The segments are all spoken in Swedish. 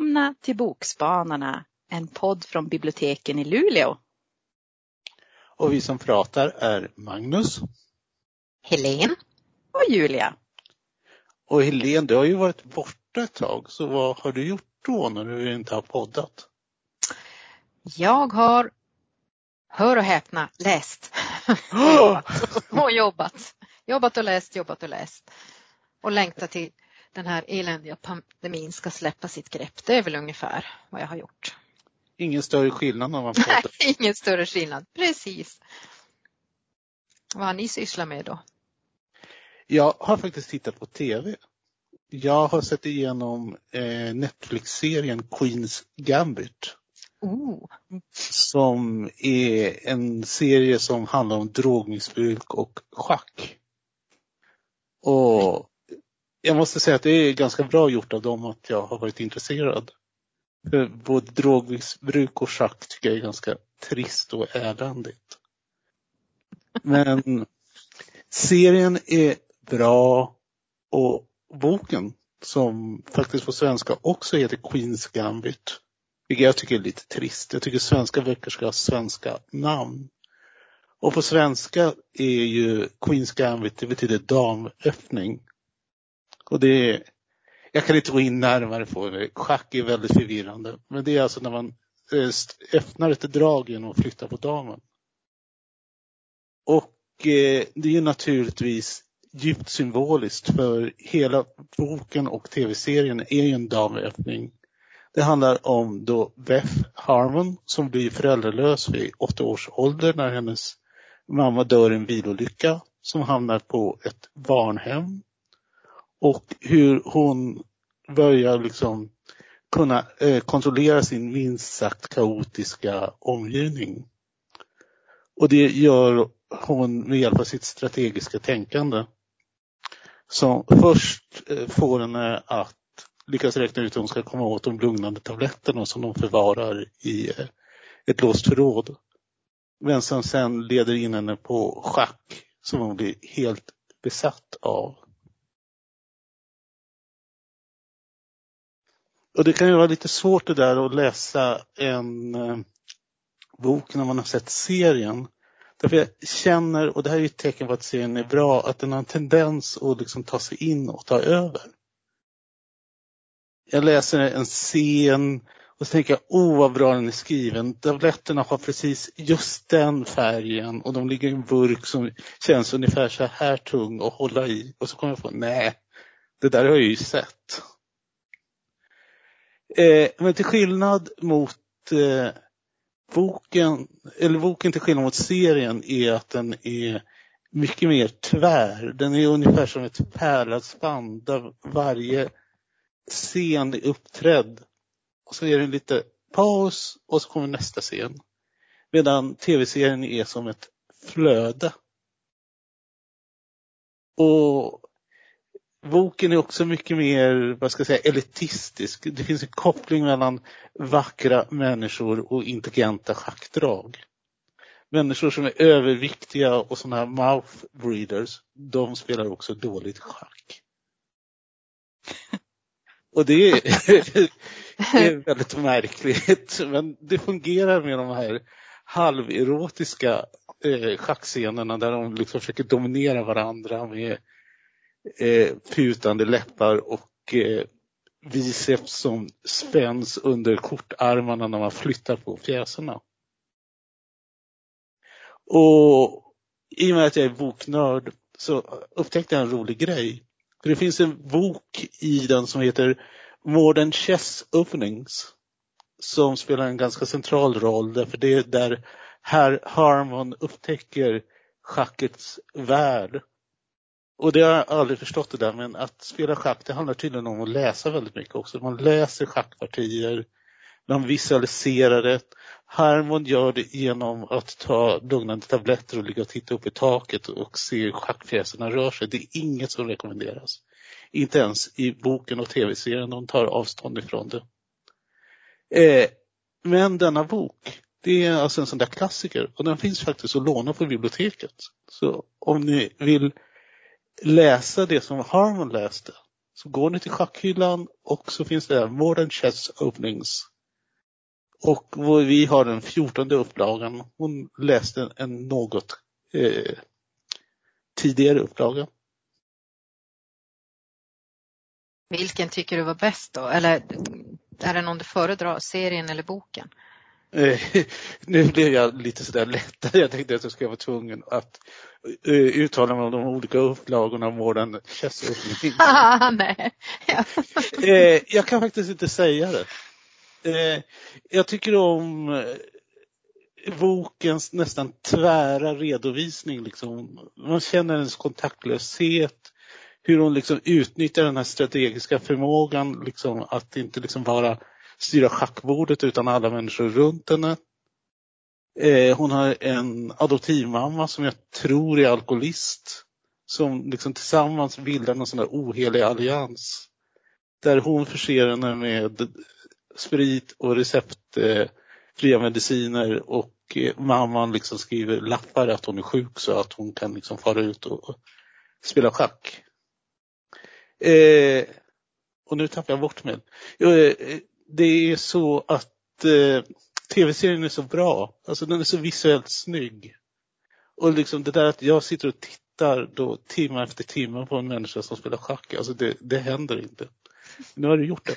Välkomna till Bokspanarna, en podd från biblioteken i Luleå. Och vi som pratar är Magnus. Helen. Och Julia. Och Helen, du har ju varit borta ett tag, så vad har du gjort då när du inte har poddat? Jag har, hör och häpna, läst. och, jobbat. och jobbat. Jobbat och läst, jobbat och läst. Och längtat till den här eländiga pandemin ska släppa sitt grepp. Det är väl ungefär vad jag har gjort. Ingen större skillnad när man poddar? Nej, ingen större skillnad. Precis. Vad har ni sysslat med då? Jag har faktiskt tittat på TV. Jag har sett igenom eh, Netflix-serien Queens Gambit. Oh. Som är en serie som handlar om drogmissbruk och schack. Och jag måste säga att det är ganska bra gjort av dem att jag har varit intresserad. För både drogmissbruk och schack tycker jag är ganska trist och eländigt. Men serien är bra och boken som faktiskt på svenska också heter Queens Gambit. Vilket jag tycker är lite trist. Jag tycker svenska böcker ska ha svenska namn. Och på svenska är ju Queens Gambit, det betyder damöppning. Och det är, jag kan inte gå in närmare på det. Schack är väldigt förvirrande. Men det är alltså när man eh, öppnar ett drag genom att flytta på damen. Och eh, det är naturligtvis djupt symboliskt för hela boken och tv-serien är ju en damöppning. Det handlar om då Beth Harmon som blir föräldralös vid åtta års ålder när hennes mamma dör i en bilolycka som hamnar på ett barnhem och hur hon börjar liksom kunna eh, kontrollera sin minst sagt kaotiska omgivning. Och det gör hon med hjälp av sitt strategiska tänkande. Som först eh, får henne att lyckas räkna ut hur hon ska komma åt de lugnande tabletterna som de förvarar i eh, ett låst förråd. Men som sen leder in henne på schack som hon blir helt besatt av. Och det kan ju vara lite svårt det där att läsa en eh, bok när man har sett serien. Därför jag känner, och det här är ett tecken på att serien är bra, att den har en tendens att liksom ta sig in och ta över. Jag läser en scen och så tänker jag, åh vad bra den är skriven. Tabletterna har precis just den färgen och de ligger i en burk som känns ungefär så här tung att hålla i. Och så kommer jag på, nej, det där har jag ju sett. Eh, men till skillnad mot eh, boken, eller boken till skillnad mot serien är att den är mycket mer tvär. Den är ungefär som ett pärlhalsband där varje scen är uppträdd. Och så är det lite paus och så kommer nästa scen. Medan tv-serien är som ett flöde. Och boken är också mycket mer, vad ska jag säga, elitistisk. Det finns en koppling mellan vackra människor och intelligenta schackdrag. Människor som är överviktiga och sådana här mouth breeders, de spelar också dåligt schack. Och det är, är väldigt märkligt, men det fungerar med de här halverotiska eh, schackscenerna där de liksom försöker dominera varandra med eh, putande läppar och eh, biceps som spänns under kortarmarna när man flyttar på pjäserna. Och i och med att jag är boknörd så upptäckte jag en rolig grej. För det finns en bok i den som heter Modern Chess Openings som spelar en ganska central roll därför det är där herr Harmon upptäcker schackets värld och det har jag aldrig förstått det där, men att spela schack det handlar tydligen om att läsa väldigt mycket också. Man läser schackpartier, man visualiserar det. Harmon gör det genom att ta lugnande tabletter och ligga och titta upp i taket och se hur schackpjäserna rör sig. Det är inget som rekommenderas. Inte ens i boken och tv-serien, de tar avstånd ifrån det. Eh, men denna bok, det är alltså en sån där klassiker och den finns faktiskt att låna på biblioteket. Så om ni vill läsa det som Harmon läste Så går ni till schackhyllan och så finns det där Modern Chess Openings. Och vi har den fjortonde upplagan. Hon läste en något eh, tidigare upplaga. Vilken tycker du var bäst då? Eller är det någon du föredrar, serien eller boken? Eh, nu blev jag lite sådär lättare. Jag tänkte att jag skulle vara tvungen att eh, uttala mig om de olika upplagorna av Modern Chess Nej. eh, jag kan faktiskt inte säga det. Jag tycker om bokens nästan tvära redovisning. Liksom. Man känner hennes kontaktlöshet, hur hon liksom utnyttjar den här strategiska förmågan liksom, att inte liksom bara styra schackbordet utan alla människor runt henne. Eh, hon har en adoptivmamma som jag tror är alkoholist. Som liksom tillsammans bildar någon sån där ohelig allians. Där hon förser henne med sprit och receptfria eh, mediciner och eh, mamman liksom skriver lappar att hon är sjuk så att hon kan liksom fara ut och spela schack. Eh, och nu tappar jag bort mig. Eh, det är så att eh, tv-serien är så bra. Alltså den är så visuellt snygg. Och liksom det där att jag sitter och tittar då timme efter timme på en människa som spelar schack, alltså det, det händer inte. Nu har du gjort det.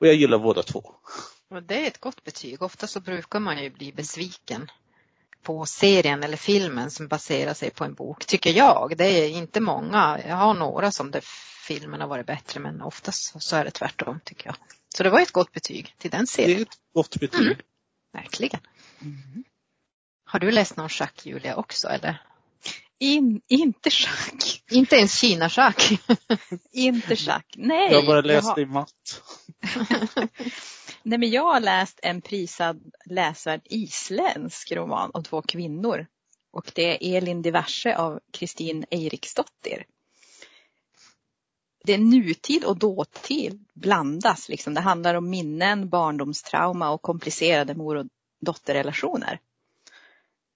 Och jag gillar båda två. Och det är ett gott betyg. Ofta så brukar man ju bli besviken på serien eller filmen som baserar sig på en bok, tycker jag. Det är inte många. Jag har några som där filmen har varit bättre men oftast så är det tvärtom tycker jag. Så det var ett gott betyg till den serien. Det är ett gott betyg. Mm. Verkligen. Mm. Har du läst någon schack Julia också eller? In, inte schack. Inte ens Kina-schack? inte schack, nej. Jag har bara läst har... i matt. nej men jag har läst en prisad läsvärd isländsk roman om två kvinnor. Och det är Elin Diverse av Kristin Eiriksdottir det är nutid och dåtid blandas. Liksom. Det handlar om minnen, barndomstrauma och komplicerade mor och dotterrelationer.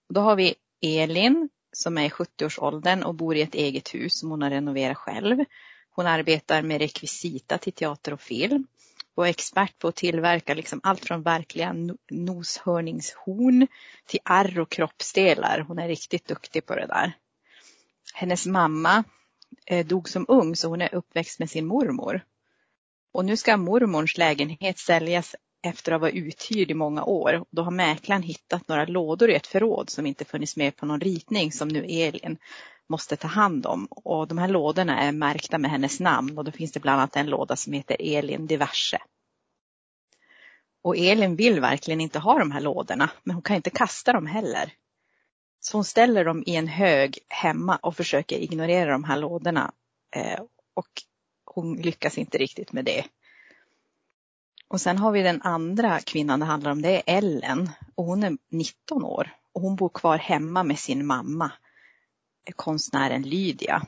Då har vi Elin som är i 70-årsåldern och bor i ett eget hus som hon har renoverat själv. Hon arbetar med rekvisita till teater och film och är expert på att tillverka liksom allt från verkliga noshörningshorn till arr och kroppsdelar. Hon är riktigt duktig på det där. Hennes mamma Eh, dog som ung så hon är uppväxt med sin mormor. Och nu ska mormors lägenhet säljas efter att ha varit uthyrd i många år. Då har mäklaren hittat några lådor i ett förråd som inte funnits med på någon ritning som nu Elin måste ta hand om. Och de här lådorna är märkta med hennes namn och då finns det bland annat en låda som heter Elin diverse. Och Elin vill verkligen inte ha de här lådorna men hon kan inte kasta dem heller. Så hon ställer dem i en hög hemma och försöker ignorera de här lådorna. Eh, och hon lyckas inte riktigt med det. Och sen har vi den andra kvinnan det handlar om, det är Ellen. Och hon är 19 år och hon bor kvar hemma med sin mamma, konstnären Lydia.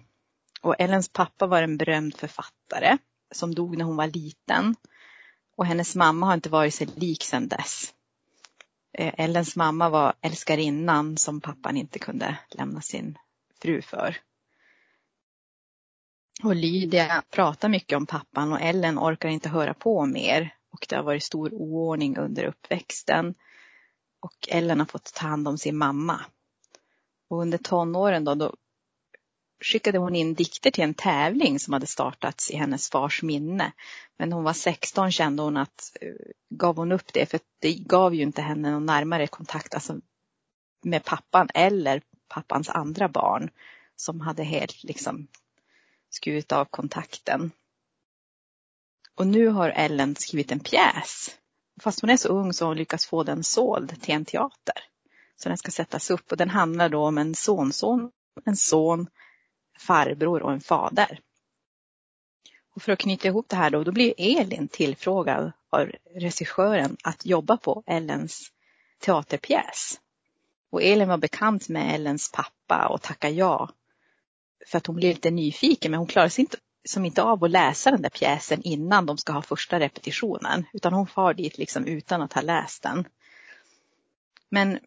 Och Ellens pappa var en berömd författare som dog när hon var liten. Och hennes mamma har inte varit sig lik sedan dess. Eh, Ellens mamma var älskarinnan som pappan inte kunde lämna sin fru för. Och Lydia pratar mycket om pappan och Ellen orkar inte höra på mer. Och det har varit stor oordning under uppväxten. Och Ellen har fått ta hand om sin mamma. Och under tonåren då, då skickade hon in dikter till en tävling som hade startats i hennes fars minne. Men när hon var 16 kände hon att, eh, gav hon upp det för det gav ju inte henne någon närmare kontakt alltså med pappan eller pappans andra barn som hade helt liksom skurit av kontakten. Och nu har Ellen skrivit en pjäs. Fast hon är så ung så har hon lyckats få den såld till en teater. Så den ska sättas upp och den handlar då om en sonson, en son farbror och en fader. Och för att knyta ihop det här då, då blir Elin tillfrågad av regissören att jobba på Ellens teaterpjäs. Och Elin var bekant med Ellens pappa och tackade ja. För att hon blev lite nyfiken men hon klarade sig inte, som inte av att läsa den där pjäsen innan de ska ha första repetitionen. Utan hon far dit liksom utan att ha läst den. Men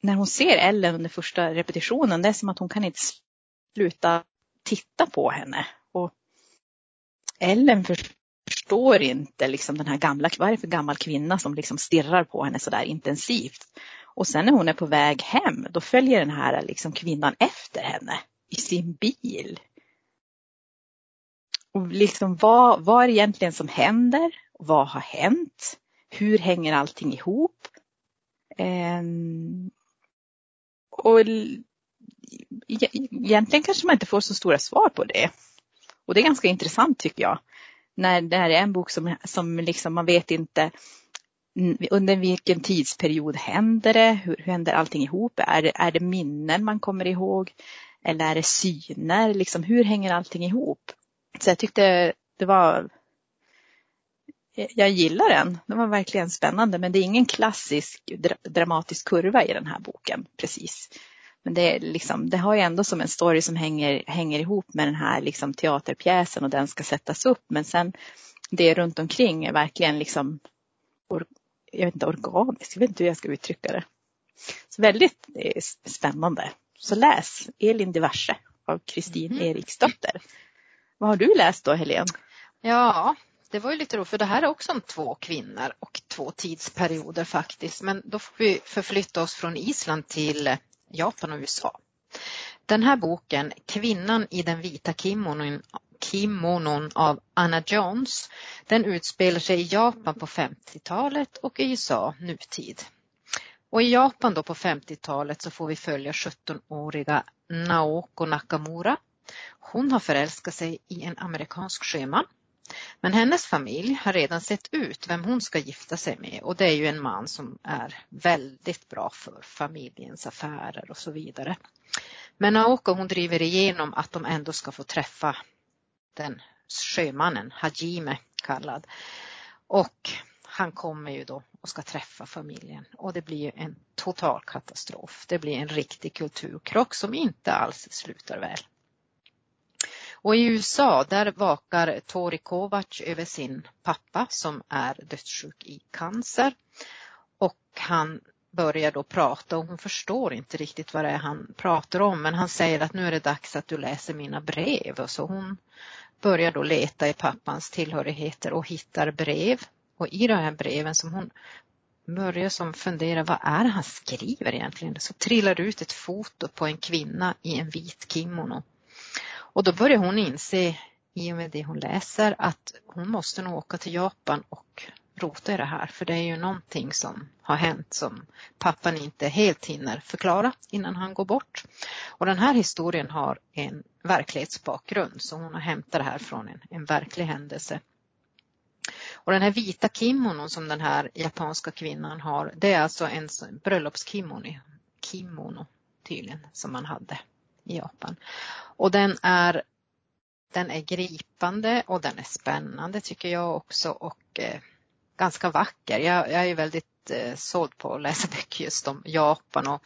när hon ser Ellen under första repetitionen, det är som att hon kan inte sluta titta på henne. Och Ellen förstår inte liksom den här gamla, vad är det för gammal kvinna som liksom stirrar på henne sådär intensivt. Och sen när hon är på väg hem, då följer den här liksom kvinnan efter henne i sin bil. Och liksom vad, vad är det egentligen som händer? Vad har hänt? Hur hänger allting ihop? Eh, och egentligen kanske man inte får så stora svar på det. Och det är ganska intressant tycker jag. När det här är en bok som, som liksom man vet inte under vilken tidsperiod händer det? Hur, hur händer allting ihop? Är det, är det minnen man kommer ihåg? Eller är det syner? Liksom, hur hänger allting ihop? Så jag tyckte det var jag gillar den. Den var verkligen spännande men det är ingen klassisk dramatisk kurva i den här boken precis. Men det, är liksom, det har ju ändå som en story som hänger, hänger ihop med den här liksom teaterpjäsen och den ska sättas upp. Men sen det runt omkring är verkligen liksom, jag vet inte, organiskt, jag vet inte hur jag ska uttrycka det. Så väldigt spännande. Så läs Elin Diverse av Kristin mm. Eriksdotter. Vad har du läst då Helene? Ja, det var ju lite roligt för det här är också om två kvinnor och två tidsperioder faktiskt. Men då får vi förflytta oss från Island till Japan och USA. Den här boken, Kvinnan i den vita kimonon, kimonon av Anna Jones, den utspelar sig i Japan på 50-talet och i USA nutid. Och i Japan då på 50-talet så får vi följa 17-åriga Naoko Nakamura. Hon har förälskat sig i en amerikansk sjöman men hennes familj har redan sett ut vem hon ska gifta sig med och det är ju en man som är väldigt bra för familjens affärer och så vidare. Men Naoko hon driver igenom att de ändå ska få träffa den sjömannen, Hajime kallad. Och han kommer ju då och ska träffa familjen och det blir en total katastrof. Det blir en riktig kulturkrock som inte alls slutar väl. Och i USA där vakar Tori Kovac över sin pappa som är dödssjuk i cancer. Och han börjar då prata och hon förstår inte riktigt vad det är han pratar om. Men han säger att nu är det dags att du läser mina brev. Och så hon börjar då leta i pappans tillhörigheter och hittar brev. Och i de här breven som hon börjar som fundera vad är det han skriver egentligen? Så trillar det ut ett foto på en kvinna i en vit kimono och då börjar hon inse i och med det hon läser att hon måste nog åka till Japan och rota i det här för det är ju någonting som har hänt som pappan inte helt hinner förklara innan han går bort. Och den här historien har en verklighetsbakgrund så hon har hämtat det här från en, en verklig händelse. Och den här vita kimonon som den här japanska kvinnan har det är alltså en bröllopskimono kimono tydligen som man hade i Japan. Och den är, den är gripande och den är spännande tycker jag också och eh, ganska vacker. Jag, jag är väldigt eh, såld på att läsa böcker just om Japan och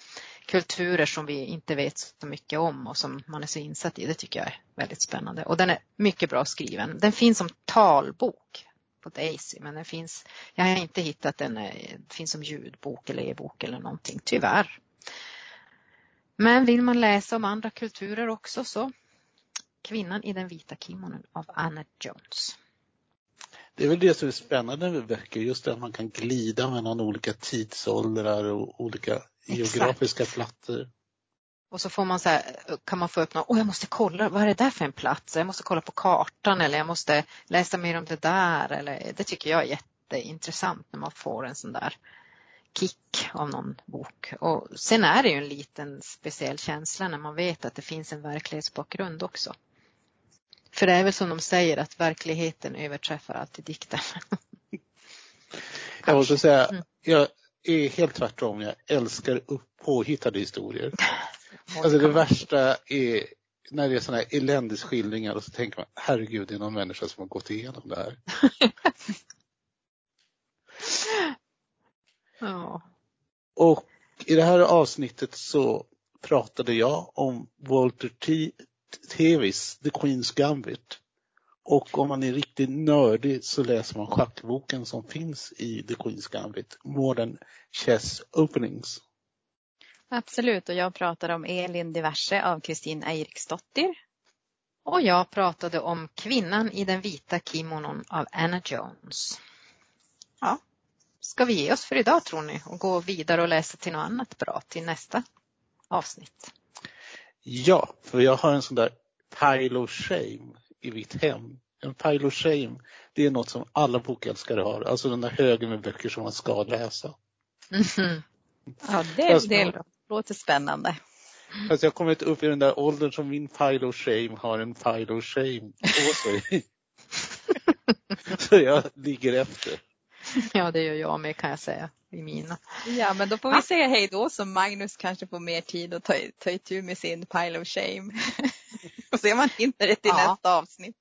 kulturer som vi inte vet så mycket om och som man är så insatt i. Det tycker jag är väldigt spännande och den är mycket bra skriven. Den finns som talbok på Daisy men den finns, jag har inte hittat den, Den finns som ljudbok eller e-bok eller någonting, tyvärr. Men vill man läsa om andra kulturer också så Kvinnan i den vita kimonon av Anna Jones. Det är väl det som är spännande med böcker, just att man kan glida mellan olika tidsåldrar och olika Exakt. geografiska platser. Och så får man så här, kan man få öppna, åh jag måste kolla, vad är det där för en plats? Jag måste kolla på kartan eller jag måste läsa mer om det där. Eller, det tycker jag är jätteintressant när man får en sån där kick av någon bok. Och sen är det ju en liten speciell känsla när man vet att det finns en verklighetsbakgrund också. För det är väl som de säger att verkligheten överträffar alltid dikten. jag måste säga, mm. jag är helt tvärtom. Jag älskar påhittade historier. Alltså det värsta är när det är sådana här eländesskildringar och så tänker man herregud det är någon människa som har gått igenom det här. Ja. Och i det här avsnittet så pratade jag om Walter T. Tevis The Queen's Gambit. Och om man är riktigt nördig så läser man schackboken som finns i The Queen's Gambit, Modern Chess Openings. Absolut, och jag pratar om Elin Diverse av Kristin Eiriksdottir. Och jag pratade om Kvinnan i den vita kimonon av Anna Jones. Ja, ska vi ge oss för idag tror ni och gå vidare och läsa till något annat bra till nästa avsnitt? Ja, för jag har en sån där pile of shame i mitt hem. En pile of shame, det är något som alla bokälskare har. Alltså den där högen med böcker som man ska läsa. Mhm. Ja, det, det låter spännande. Fast jag har kommit upp i den där åldern som min pile of shame har en pile of shame på sig. Så jag ligger efter. Ja, det gör jag med kan jag säga i mina. Ja, men då får vi säga hej då så Magnus kanske får mer tid att ta, ta itu med sin pile of shame. Och se om han hinner det till Ja. nästa avsnitt.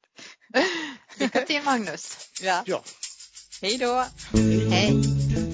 Lycka till Magnus. Ja. Ja. Hej då! Hej.